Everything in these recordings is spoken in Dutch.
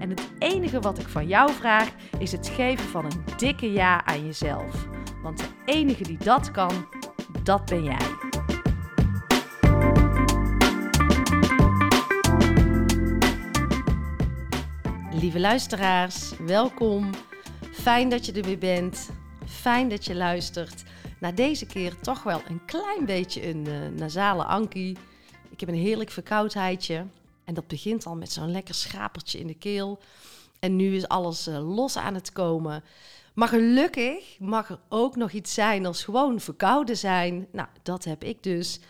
En het enige wat ik van jou vraag is het geven van een dikke ja aan jezelf. Want de enige die dat kan, dat ben jij. Lieve luisteraars, welkom. Fijn dat je er weer bent. Fijn dat je luistert. Na deze keer toch wel een klein beetje een uh, nasale ankie. Ik heb een heerlijk verkoudheidje. En dat begint al met zo'n lekker schapertje in de keel. En nu is alles uh, los aan het komen. Maar gelukkig mag er ook nog iets zijn als gewoon verkouden zijn. Nou, dat heb ik dus.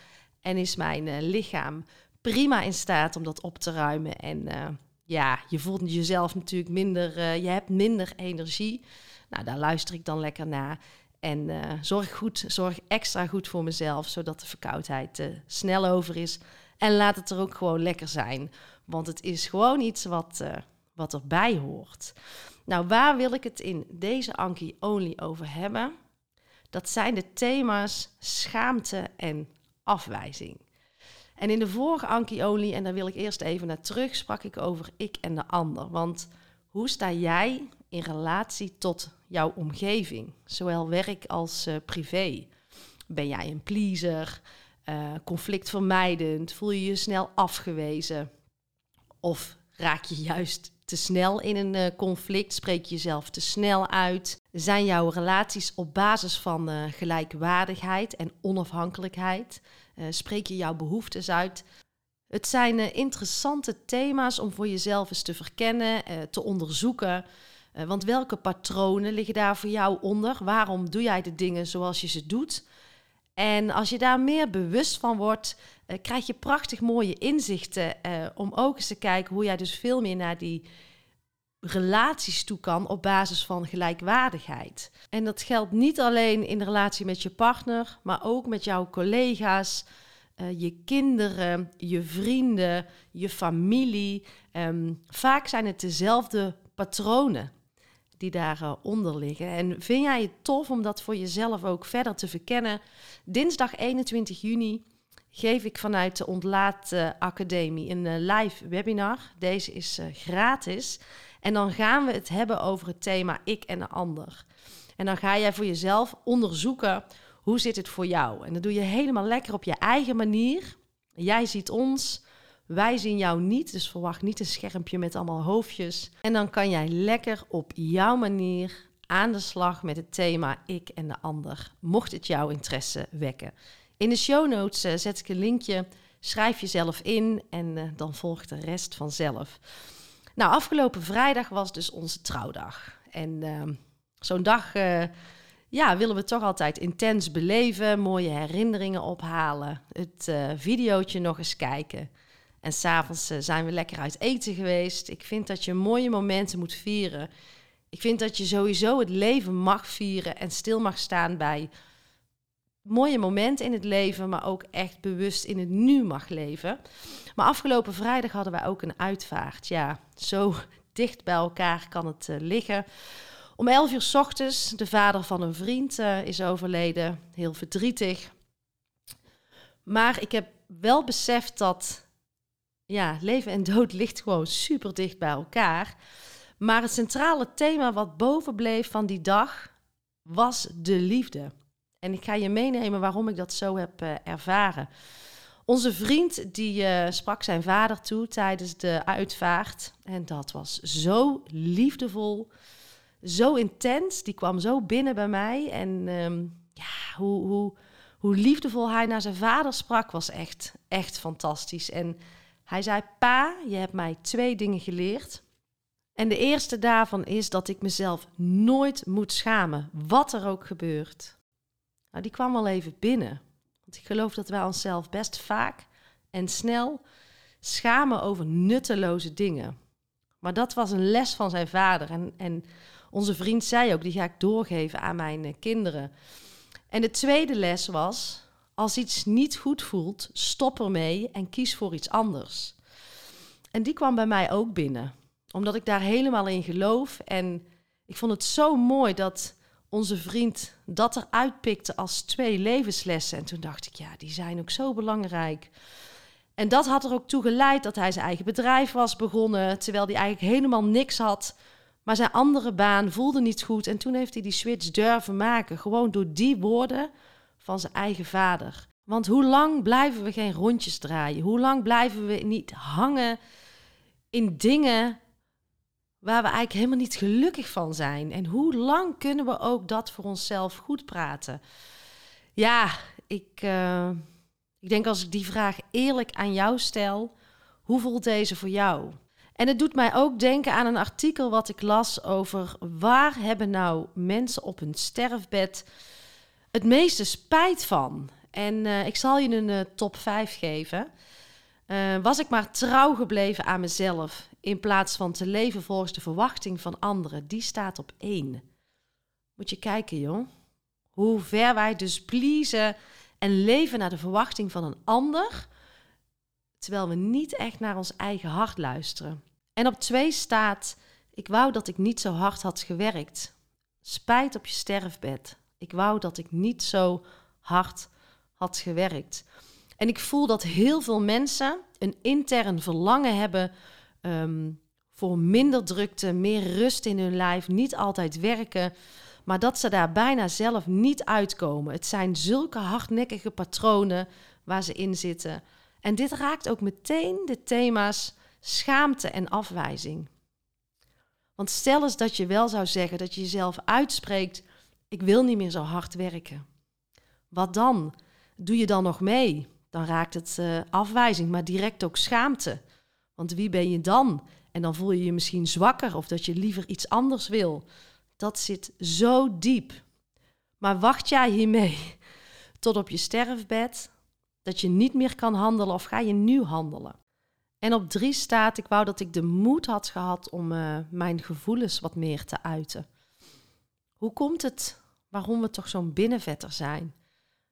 En is mijn uh, lichaam prima in staat om dat op te ruimen. En uh, ja, je voelt jezelf natuurlijk minder, je hebt minder energie. Nou, daar luister ik dan lekker naar. En zorg, goed, zorg extra goed voor mezelf, zodat de verkoudheid snel over is. En laat het er ook gewoon lekker zijn. Want het is gewoon iets wat, uh, wat erbij hoort. Nou, waar wil ik het in deze Anki Only over hebben? Dat zijn de thema's schaamte en afwijzing. En in de vorige Anki Only, en daar wil ik eerst even naar terug, sprak ik over ik en de ander. Want hoe sta jij in relatie tot jouw omgeving, zowel werk als uh, privé? Ben jij een pleaser? Uh, conflictvermijdend? Voel je je snel afgewezen? Of raak je juist te snel in een uh, conflict? Spreek je jezelf te snel uit? Zijn jouw relaties op basis van uh, gelijkwaardigheid en onafhankelijkheid? spreek je jouw behoeftes uit? Het zijn interessante thema's om voor jezelf eens te verkennen, te onderzoeken. want welke patronen liggen daar voor jou onder? Waarom doe jij de dingen zoals je ze doet? En als je daar meer bewust van wordt, uh, krijg je prachtig mooie inzichten uh, om ook eens te kijken hoe jij dus veel meer naar die relaties toe kan op basis van gelijkwaardigheid. En dat geldt niet alleen in de relatie met je partner, maar ook met jouw collega's, uh, je kinderen, je vrienden, je familie. Um, vaak zijn het dezelfde patronen die daaronder liggen. En vind jij het tof om dat voor jezelf ook verder te verkennen? Dinsdag 21 juni geef ik vanuit de Ontlaat Academie een uh, live webinar. Deze is uh, gratis. En dan gaan we het hebben over het thema ik en de ander. En dan ga jij voor jezelf onderzoeken hoe zit het voor jou. En dat doe je helemaal lekker op je eigen manier. Jij ziet ons, wij zien jou niet, dus verwacht niet een schermpje met allemaal hoofdjes. En dan kan jij lekker op jouw manier aan de slag met het thema ik en de ander, mocht het jouw interesse wekken. In de show notes uh, zet ik een linkje, schrijf jezelf in en uh, dan volgt de rest vanzelf. Nou, afgelopen vrijdag was dus onze trouwdag. En uh, zo'n dag uh, ja, willen we toch altijd intens beleven, mooie herinneringen ophalen, het videootje nog eens kijken. En s'avonds uh, zijn we lekker uit eten geweest. Ik vind dat je mooie momenten moet vieren. Ik vind dat je sowieso het leven mag vieren en stil mag staan bij mooie momenten in het leven, maar ook echt bewust in het nu mag leven. Maar afgelopen vrijdag hadden wij ook een uitvaart. Ja, zo dicht bij elkaar kan het uh, liggen. Om 11 uur s ochtends, de vader van een vriend uh, is overleden. Heel verdrietig. Maar ik heb wel beseft dat ja, leven en dood ligt gewoon super dicht bij elkaar. Maar het centrale thema wat boven bleef van die dag was de liefde. En ik ga je meenemen waarom ik dat zo heb uh, ervaren. Onze vriend die uh, sprak zijn vader toe tijdens de uitvaart. En dat was zo liefdevol. zo intens. Die kwam zo binnen bij mij. En ehm, ja, hoe, hoe, hoe liefdevol hij naar zijn vader sprak, was echt, echt fantastisch. En hij zei: Pa, je hebt mij twee dingen geleerd. En de eerste daarvan is dat ik mezelf nooit moet schamen, wat er ook gebeurt. Nou, die kwam wel even binnen. Want ik geloof dat wij onszelf best vaak en snel schamen over nutteloze dingen. Maar dat was een les van zijn vader. En, en onze vriend zei ook, die ga ik doorgeven aan mijn eh, kinderen. En de tweede les was, als iets niet goed voelt, stop ermee en kies voor iets anders. En die kwam bij mij ook binnen, omdat ik daar helemaal in geloof. En ik vond het zo mooi dat onze vriend dat eruit pikte als twee levenslessen. En toen dacht ik, ja, die zijn ook zo belangrijk. En dat had er ook toe geleid dat hij zijn eigen bedrijf was begonnen, terwijl hij eigenlijk helemaal niks had. Maar zijn andere baan voelde niet goed. En toen heeft hij die switch durven maken, gewoon door die woorden van zijn eigen vader. Want hoe lang blijven we geen rondjes draaien? Hoe lang blijven we niet hangen in dingen waar we eigenlijk helemaal niet gelukkig van zijn? En hoe lang kunnen we ook dat voor onszelf goed praten? Ja, ik, uh, ik denk als ik die vraag eerlijk aan jou stel, hoe voelt deze voor jou? En het doet mij ook denken aan een artikel wat ik las over waar hebben nou mensen op hun sterfbed het meeste spijt van? En uh, ik zal je een uh, top 5 geven. Uh, was ik maar trouw gebleven aan mezelf in plaats van te leven volgens de verwachting van anderen, die staat op 1. Moet je kijken, joh. Hoe ver wij dus pleasen en leven naar de verwachting van een ander, terwijl we niet echt naar ons eigen hart luisteren. En op 2 staat: Ik wou dat ik niet zo hard had gewerkt. Spijt op je sterfbed. Ik wou dat ik niet zo hard had gewerkt. En ik voel dat heel veel mensen een intern verlangen hebben um, voor minder drukte, meer rust in hun lijf, niet altijd werken, maar dat ze daar bijna zelf niet uitkomen. Het zijn zulke hardnekkige patronen waar ze in zitten. En dit raakt ook meteen de thema's schaamte en afwijzing. Want stel eens dat je wel zou zeggen dat je jezelf uitspreekt: Ik wil niet meer zo hard werken. Wat dan? Doe je dan nog mee? Dan raakt het uh, afwijzing, maar direct ook schaamte. Want wie ben je dan? En dan voel je je misschien zwakker of dat je liever iets anders wil. Dat zit zo diep. Maar wacht jij hiermee tot op je sterfbed dat je niet meer kan handelen of ga je nu handelen? En op drie staat, ik wou dat ik de moed had gehad om uh, mijn gevoelens wat meer te uiten. Hoe komt het waarom we toch zo'n binnenvetter zijn?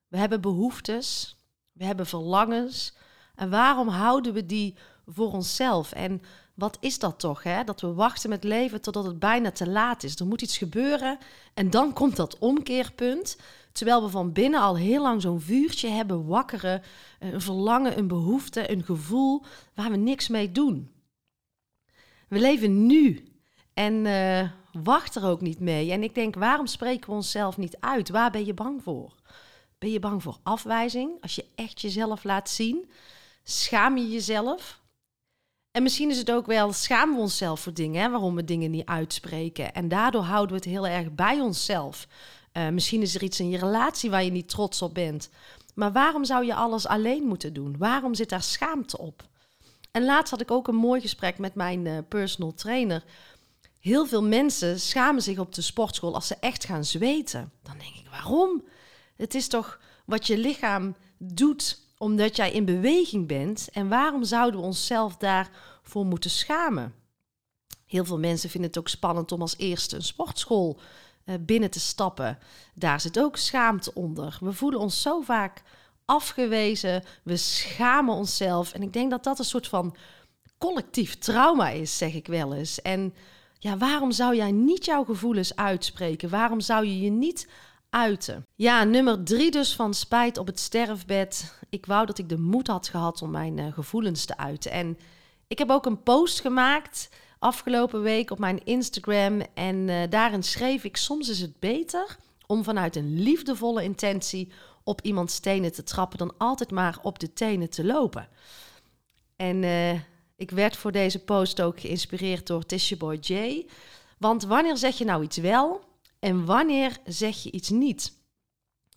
We hebben behoeftes, we hebben verlangens. En waarom houden we die voor onszelf? En wat is dat toch? Hè? Dat we wachten met leven totdat het bijna te laat is. Er moet iets gebeuren en dan komt dat omkeerpunt. Terwijl we van binnen al heel lang zo'n vuurtje hebben wakkeren. Een verlangen, een behoefte, een gevoel waar we niks mee doen. We leven nu en uh, wacht er ook niet mee. En ik denk, waarom spreken we onszelf niet uit? Waar ben je bang voor? Ben je bang voor afwijzing? Als je echt jezelf laat zien, schaam je jezelf? En misschien is het ook wel, schamen we onszelf voor dingen, hè, waarom we dingen niet uitspreken. En daardoor houden we het heel erg bij onszelf. Uh, misschien is er iets in je relatie waar je niet trots op bent. Maar waarom zou je alles alleen moeten doen? Waarom zit daar schaamte op? En laatst had ik ook een mooi gesprek met mijn uh, personal trainer. Heel veel mensen schamen zich op de sportschool als ze echt gaan zweten. Dan denk ik, waarom? Het is toch wat je lichaam doet omdat jij in beweging bent. En waarom zouden we onszelf daarvoor moeten schamen? Heel veel mensen vinden het ook spannend om als eerste een sportschool uh, binnen te stappen. Daar zit ook schaamte onder. We voelen ons zo vaak afgewezen. We schamen onszelf. En ik denk dat dat een soort van collectief trauma is, zeg ik wel eens. En ja, waarom zou jij niet jouw gevoelens uitspreken? Waarom zou je je niet uiten. Ja, nummer drie dus van spijt op het sterfbed. Ik wou dat ik de moed had gehad om mijn uh, gevoelens te uiten. En ik heb ook een post gemaakt afgelopen week op mijn Instagram. En uh, daarin schreef ik: Soms is het beter om vanuit een liefdevolle intentie op iemands tenen te trappen dan altijd maar op de tenen te lopen. En uh, ik werd voor deze post ook geïnspireerd door Tisha Boy J. Want wanneer zeg je nou iets wel en wanneer zeg je iets niet?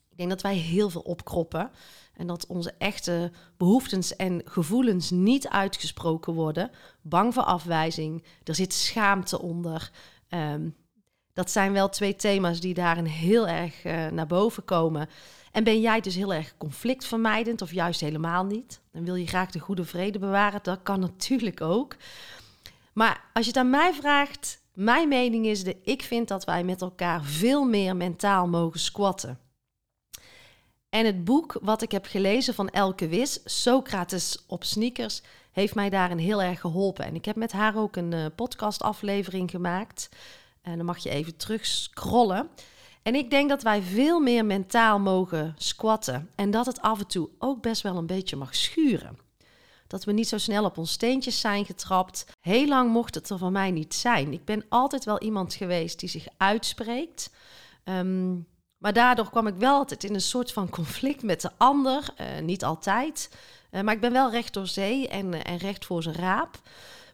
Ik denk dat wij heel veel opkroppen en dat onze echte behoeftes en gevoelens niet uitgesproken worden. Bang voor afwijzing, er zit schaamte onder. Ehm, dat zijn wel twee thema's die daarin heel erg uh, naar boven komen. En ben jij dus heel erg conflictvermijdend of juist helemaal niet? Dan wil je graag de goede vrede bewaren. Dat kan natuurlijk ook. Maar als je het aan mij vraagt, mijn mening is de ik vind dat wij met elkaar veel meer mentaal mogen squatten. En het boek wat ik heb gelezen van Elke Wis, Socrates op sneakers, heeft mij daarin heel erg geholpen. En ik heb met haar ook een uh, podcastaflevering gemaakt. En dan mag je even terug scrollen. En ik denk dat wij veel meer mentaal mogen squatten. En dat het af en toe ook best wel een beetje mag schuren. Dat we niet zo snel op ons steentjes zijn getrapt. Heel lang mocht het er van mij niet zijn. Ik ben altijd wel iemand geweest die zich uitspreekt. Ehm, maar daardoor kwam ik wel altijd in een soort van conflict met de ander. Uh, niet altijd. Uh, maar ik ben wel recht door zee en, uh, en recht voor zijn raap.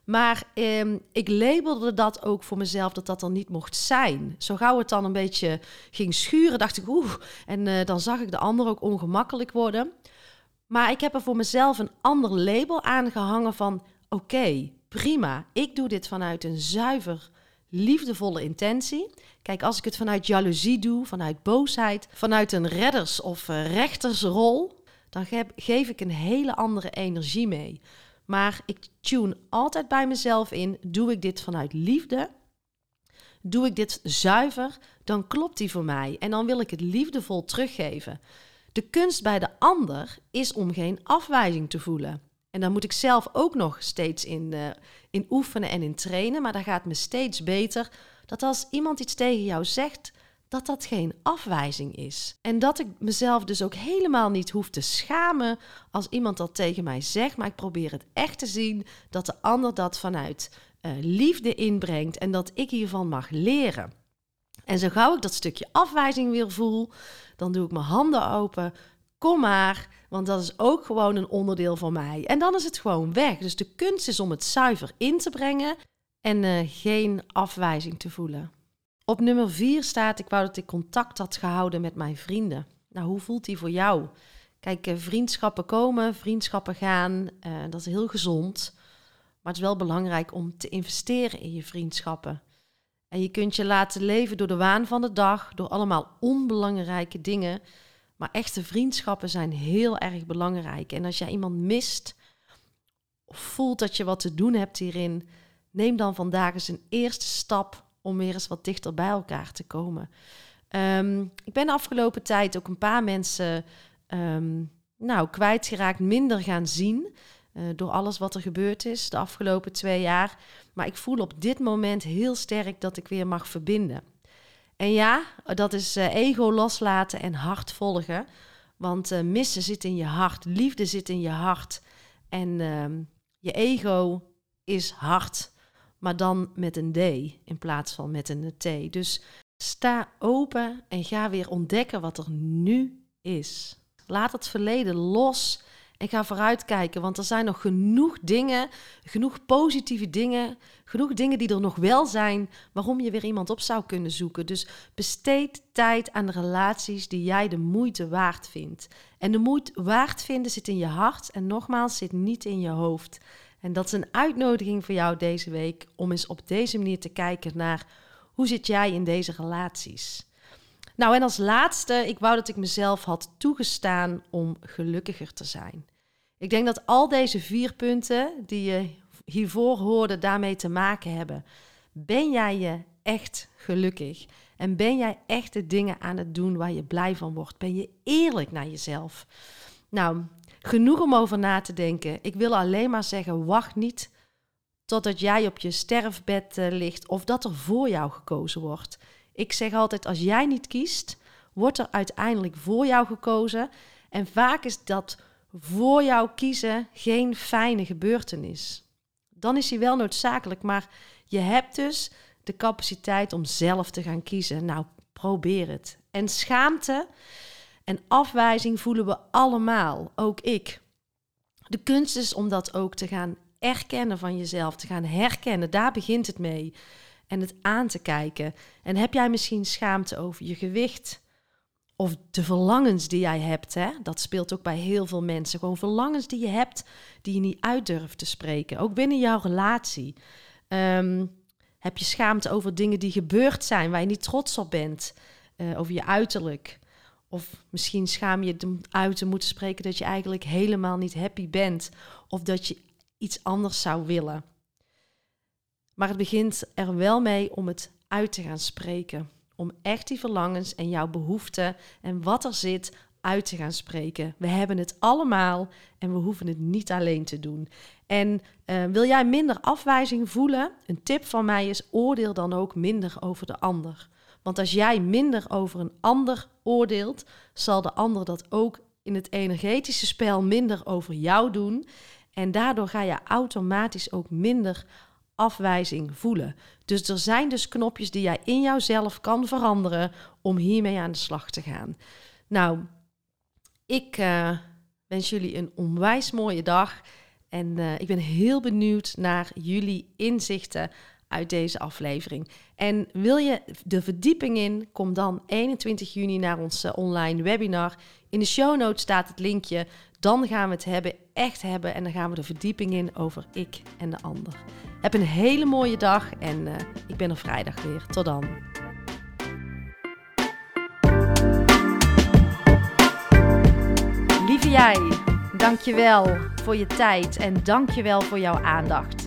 Maar ehm, ik labelde dat ook voor mezelf dat dat dan niet mocht zijn. Zo gauw het dan een beetje ging schuren, dacht ik oeh. En uh, dan zag ik de ander ook ongemakkelijk worden. Maar ik heb er voor mezelf een ander label aangehangen van oké, prima. Ik doe dit vanuit een zuiver, liefdevolle intentie. Kijk, als ik het vanuit jaloezie doe, vanuit boosheid, vanuit een redders- of uh, rechtersrol, dan geef ik een hele andere energie mee. Maar ik tune altijd bij mezelf in: doe ik dit vanuit liefde? Doe ik dit zuiver? Dan klopt die voor mij en dan wil ik het liefdevol teruggeven. De kunst bij de ander is om geen afwijzing te voelen. En daar moet ik zelf ook nog steeds in, uh, in oefenen en in trainen. Maar daar gaat me steeds beter. Dat als iemand iets tegen jou zegt, dat dat geen afwijzing is. En dat ik mezelf dus ook helemaal niet hoef te schamen als iemand dat tegen mij zegt, maar ik probeer het echt te zien dat de ander dat vanuit uh, liefde inbrengt en dat ik hiervan mag leren. En zo gauw ik dat stukje afwijzing weer voel, dan doe ik mijn handen open. Kom maar, want dat is ook gewoon een onderdeel van mij. En dan is het gewoon weg. Dus de kunst is om het zuiver in te brengen en uh, geen afwijzing te voelen. Op nummer 4 staat: Ik wou dat ik contact had gehouden met mijn vrienden. Nou, hoe voelt die voor jou? Kijk, eh, vriendschappen komen, vriendschappen gaan. Uh, dat is heel gezond. Maar het is wel belangrijk om te investeren in je vriendschappen. En je kunt je laten leven door de waan van de dag, door allemaal onbelangrijke dingen. Maar echte vriendschappen zijn heel erg belangrijk. En als jij iemand mist of voelt dat je wat te doen hebt hierin, neem dan vandaag eens een eerste stap om weer eens wat dichter bij elkaar te komen. Um, ik ben de afgelopen tijd ook een paar mensen um, nou, kwijtgeraakt, minder gaan zien. Uh, door alles wat er gebeurd is de afgelopen twee jaar. Maar ik voel op dit moment heel sterk dat ik weer mag verbinden. En ja, dat is uh, ego loslaten en hart volgen. Want uh, missen zit in je hart, liefde zit in je hart. En ehm, je ego is hard maar dan met een D in plaats van met een T. Dus sta open en ga weer ontdekken wat er nu is. Laat het verleden los en ga vooruitkijken, want er zijn nog genoeg dingen, genoeg positieve dingen, genoeg dingen die er nog wel zijn, waarom je weer iemand op zou kunnen zoeken. Dus besteed tijd aan de relaties die jij de moeite waard vindt. En de moeite waard vinden zit in je hart en nogmaals zit niet in je hoofd. En dat is een uitnodiging voor jou deze week om eens op deze manier te kijken naar hoe zit jij in deze relaties. Nou, en als laatste, ik wou dat ik mezelf had toegestaan om gelukkiger te zijn. Ik denk dat al deze vier punten die je hiervoor hoorde daarmee te maken hebben. Ben jij je echt gelukkig? En ben jij echt de dingen aan het doen waar je blij van wordt? Ben je eerlijk naar jezelf? Nou, Genoeg om over na te denken. Ik wil alleen maar zeggen: wacht niet totdat jij op je sterfbed uh, ligt of dat er voor jou gekozen wordt. Ik zeg altijd: als jij niet kiest, wordt er uiteindelijk voor jou gekozen. En vaak is dat voor jou kiezen geen fijne gebeurtenis. Dan is hij wel noodzakelijk, maar je hebt dus de capaciteit om zelf te gaan kiezen. Nou, probeer het. En schaamte en afwijzing voelen we allemaal, ook ik. De kunst is om dat ook te gaan erkennen van jezelf, te gaan herkennen. Daar begint het mee. en het aan te kijken. En heb jij misschien schaamte over je gewicht? Of de verlangens die jij hebt, hè? dat speelt ook bij heel veel mensen. Gewoon verlangens die je hebt, die je niet uit durft te spreken. Ook binnen jouw relatie. Ehm, heb je schaamte over dingen die gebeurd zijn, waar je niet trots op bent? Uh, over je uiterlijk. Of misschien schaam je je uit te moeten spreken dat je eigenlijk helemaal niet happy bent. Of dat je iets anders zou willen. Maar het begint er wel mee om het uit te gaan spreken. Om echt die verlangens en jouw behoeften en wat er zit uit te gaan spreken. We hebben het allemaal en we hoeven het niet alleen te doen. En uh, wil jij minder afwijzing voelen? Een tip van mij is: oordeel dan ook minder over de ander. Want als jij minder over een ander oordeelt, zal de ander dat ook in het energetische spel minder over jou doen. En daardoor ga je automatisch ook minder afwijzing voelen. Dus er zijn dus knopjes die jij in jouzelf kan veranderen om hiermee aan de slag te gaan. Nou, ik uh, wens jullie een onwijs mooie dag. En uh, ik ben heel benieuwd naar jullie inzichten uit deze aflevering. En wil je de verdieping in, kom dan 21 juni naar ons eh, online webinar. In de show notes staat het linkje. Dan gaan we het hebben, echt hebben. En dan gaan we de verdieping in over ik en de ander. Heb een hele mooie dag en uh, ik ben er vrijdag weer. Tot dan. Lieve jij, dankjewel voor je tijd en dankjewel voor jouw aandacht.